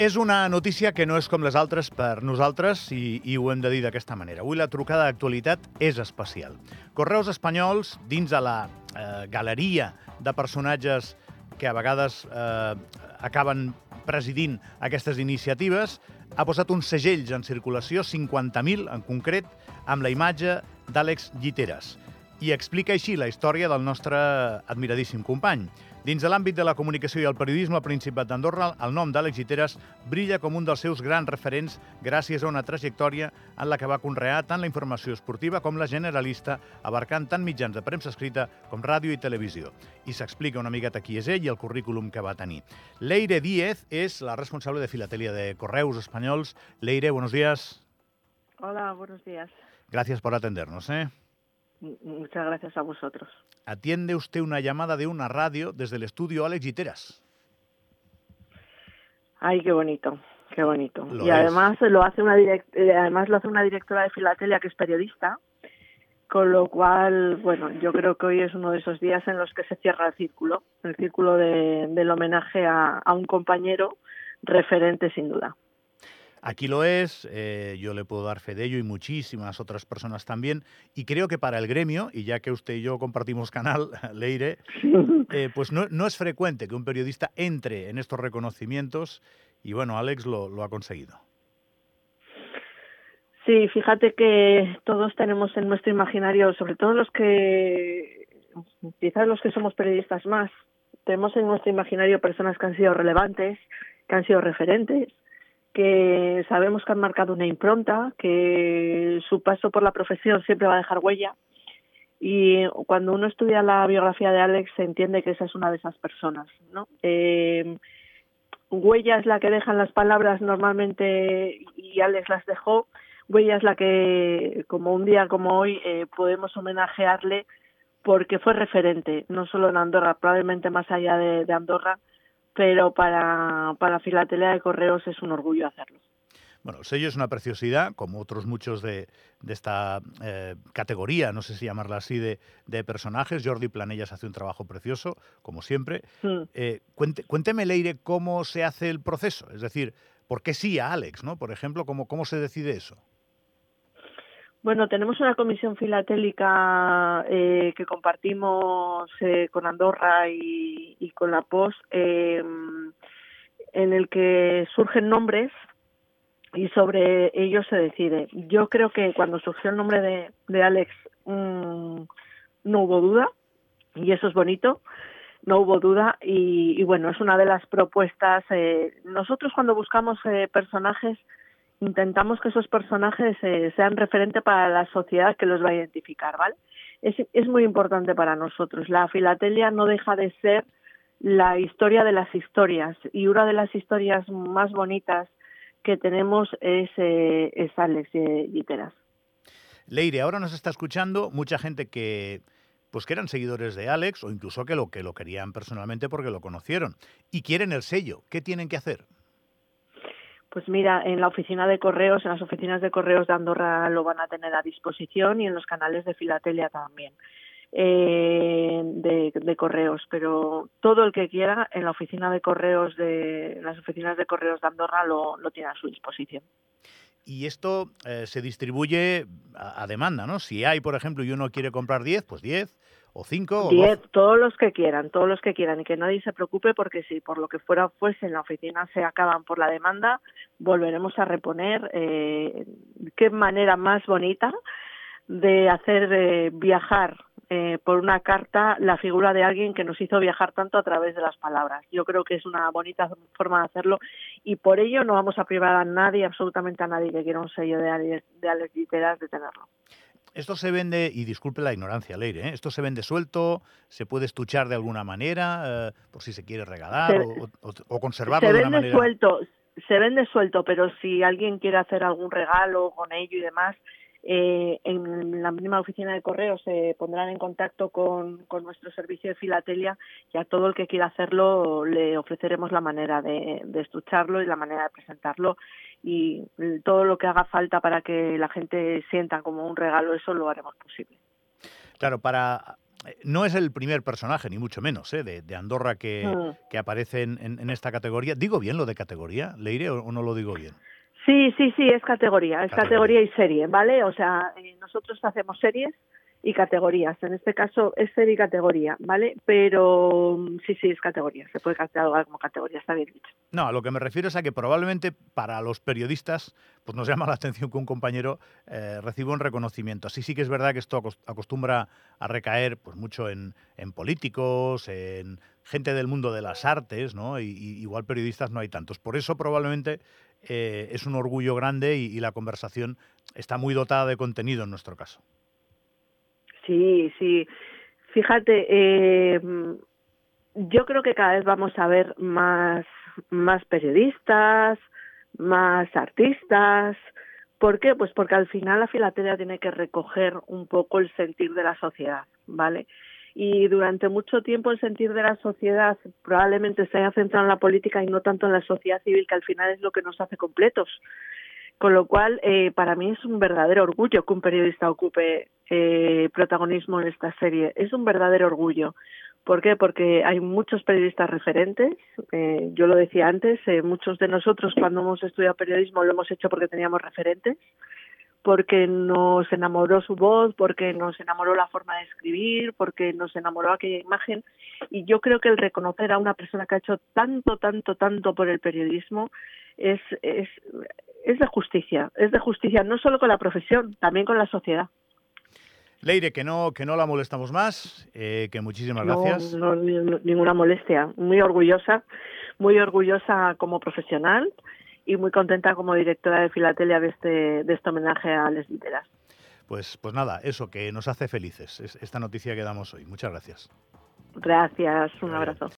És una notícia que no és com les altres per nosaltres i, i ho hem de dir d'aquesta manera. Avui la trucada d'actualitat és especial. Correus Espanyols, dins de la eh, galeria de personatges que a vegades eh, acaben presidint aquestes iniciatives, ha posat uns segells en circulació, 50.000 en concret, amb la imatge d'Àlex Lliteres. I explica així la història del nostre admiradíssim company. Dins de l'àmbit de la comunicació i el periodisme al Principat d'Andorra, el nom d'Àlex Giteres brilla com un dels seus grans referents gràcies a una trajectòria en la que va conrear tant la informació esportiva com la generalista, abarcant tant mitjans de premsa escrita com ràdio i televisió. I s'explica una miqueta qui és ell i el currículum que va tenir. Leire Díez és la responsable de filatelia de Correus Espanyols. Leire, buenos días. Hola, buenos días. Gracias por atendernos. ¿eh? Muchas gracias a vosotros. Atiende usted una llamada de una radio desde el estudio Alex Giteras. Ay, qué bonito, qué bonito. Lo y es. además lo hace una direct- eh, además lo hace una directora de filatelia que es periodista, con lo cual, bueno, yo creo que hoy es uno de esos días en los que se cierra el círculo, el círculo de- del homenaje a, a un compañero referente sin duda. Aquí lo es, eh, yo le puedo dar fe de ello y muchísimas otras personas también. Y creo que para el gremio, y ya que usted y yo compartimos canal, Leire, eh, pues no, no es frecuente que un periodista entre en estos reconocimientos y bueno, Alex lo, lo ha conseguido. Sí, fíjate que todos tenemos en nuestro imaginario, sobre todo los que, quizás los que somos periodistas más, tenemos en nuestro imaginario personas que han sido relevantes, que han sido referentes, que sabemos que han marcado una impronta, que su paso por la profesión siempre va a dejar huella. Y cuando uno estudia la biografía de Alex se entiende que esa es una de esas personas, ¿no? Eh, huella es la que dejan las palabras normalmente y Alex las dejó. Huella es la que, como un día como hoy, eh, podemos homenajearle porque fue referente, no solo en Andorra, probablemente más allá de, de Andorra, pero para, para Filatelia de Correos es un orgullo hacerlo. Bueno, el sello es una preciosidad, como otros muchos de, de esta eh, categoría, no sé si llamarla así, de, de personajes. Jordi Planellas hace un trabajo precioso, como siempre. Mm. Eh, cuente- cuénteme, Leire, cómo se hace el proceso. Es decir, ¿por qué sí a Alex? ¿no? Por ejemplo, ¿cómo, cómo se decide eso? Bueno, tenemos una comisión filatélica eh, que compartimos eh, con Andorra y, y con la POS, eh, en el que surgen nombres y sobre ellos se decide. Yo creo que cuando surgió el nombre de, de Alex mm, no hubo duda y eso es bonito. No hubo duda y, y bueno, es una de las propuestas. eh, nosotros cuando buscamos eh, personajes intentamos que esos personajes eh, sean referente para la sociedad que los va a identificar, ¿vale? Es, es muy importante para nosotros. La filatelia no deja de ser la historia de las historias y una de las historias más bonitas que tenemos es, eh, es Alex eh, Guiteras. Leire, ahora nos está escuchando mucha gente que pues que eran seguidores de Alex o incluso que lo que lo querían personalmente porque lo conocieron y quieren el sello. ¿Qué tienen que hacer? Pues mira, en la oficina de correos, en las oficinas de correos de Andorra lo van a tener a disposición y en los canales de filatelia también eh, de, de correos. Pero todo el que quiera en la oficina de correos de en las oficinas de correos de Andorra lo, lo tiene a su disposición. Y esto eh, se distribuye a, demanda, ¿no? Si hay, por ejemplo, y uno quiere comprar 10, pues 10 o 5 o 12. Diez, todos los que quieran, todos los que quieran y que nadie se preocupe porque si por lo que fuera fuese en la oficina se acaban por la demanda, volveremos a reponer. Eh, qué manera más bonita de hacer eh, viajar eh, por una carta la figura de alguien que nos hizo viajar tanto a través de las palabras. Yo creo que es una bonita forma de hacerlo y por ello no vamos a privar a nadie, absolutamente a nadie que quiera un sello de Alex, de Alex Literas de tenerlo. Esto se vende, y disculpe la ignorancia, Leire, ¿eh? esto se vende suelto, se puede estuchar de alguna manera, eh, por si se quiere regalar Se- o, o- o conservarlo se de una vende manera. suelto se vende suelto pero si alguien quiere hacer algún regalo con ello y demás eh, en la misma oficina de correos se pondrán en contacto con, con nuestro servicio de filatelia y a todo el que quiera hacerlo le ofreceremos la manera de, de estucharlo y la manera de presentarlo y todo lo que haga falta para que la gente sienta como un regalo eso lo haremos posible Claro, para no es el primer personaje, ni mucho menos, ¿eh? de, Andorra que, mm. que aparece en, en, esta categoría. ¿Digo bien lo de categoría, Leire, o, no lo digo bien? Sí, sí, sí, es categoría, es categoría, y serie, ¿vale? O sea, eh, nosotros hacemos series y categorías. En este caso es serie y categoría, ¿vale? Pero mm, sí, sí, es categoría. Se puede catalogar como categoría, está bien dicho. No, a lo que me refiero es a que probablemente para los periodistas pues nos llama la atención que un compañero eh, reciba un reconocimiento. Así sí que es verdad que esto acostumbra a recaer pues mucho en, en políticos, en gente del mundo de las artes, ¿no? Y, igual periodistas no hay tantos. Por eso probablemente eh, es un orgullo grande y la conversación está muy dotada de contenido en nuestro caso. Sí, sí. Fíjate, eh, yo creo que cada vez vamos a ver más, más periodistas, más artistas. ¿Por qué? Pues porque al final la filatelia tiene que recoger un poco el sentir de la sociedad, ¿vale? Y durante mucho tiempo el sentir de la sociedad probablemente se haya centrado en la política y no tanto en la sociedad civil, que al final es lo que nos hace completos. Con lo cual, eh, para mí es un verdadero orgullo que un periodista ocupe eh, protagonismo en esta serie. Es un verdadero orgullo. ¿Por qué? Porque hay muchos periodistas referentes. Eh, yo lo decía antes, eh, muchos de nosotros cuando hemos estudiado periodismo lo hemos hecho porque teníamos referentes, porque nos enamoró su voz, porque nos enamoró la forma de escribir, porque nos enamoró aquella imagen. Y yo creo que el reconocer a una persona que ha hecho tanto, tanto, tanto por el periodismo es, es, es de justicia, es de justicia no solo con la profesión, también con la sociedad. Leire, que no, que no la molestamos más, eh, que muchísimas gracias. No, ninguna molestia, muy orgullosa, muy orgullosa como profesional y muy contenta como directora de Filatelia de este, de este homenaje a Les Literas. Pues, pues nada, eso que nos hace felices, esta noticia que damos hoy. Muchas gracias. Gracias, un abrazo.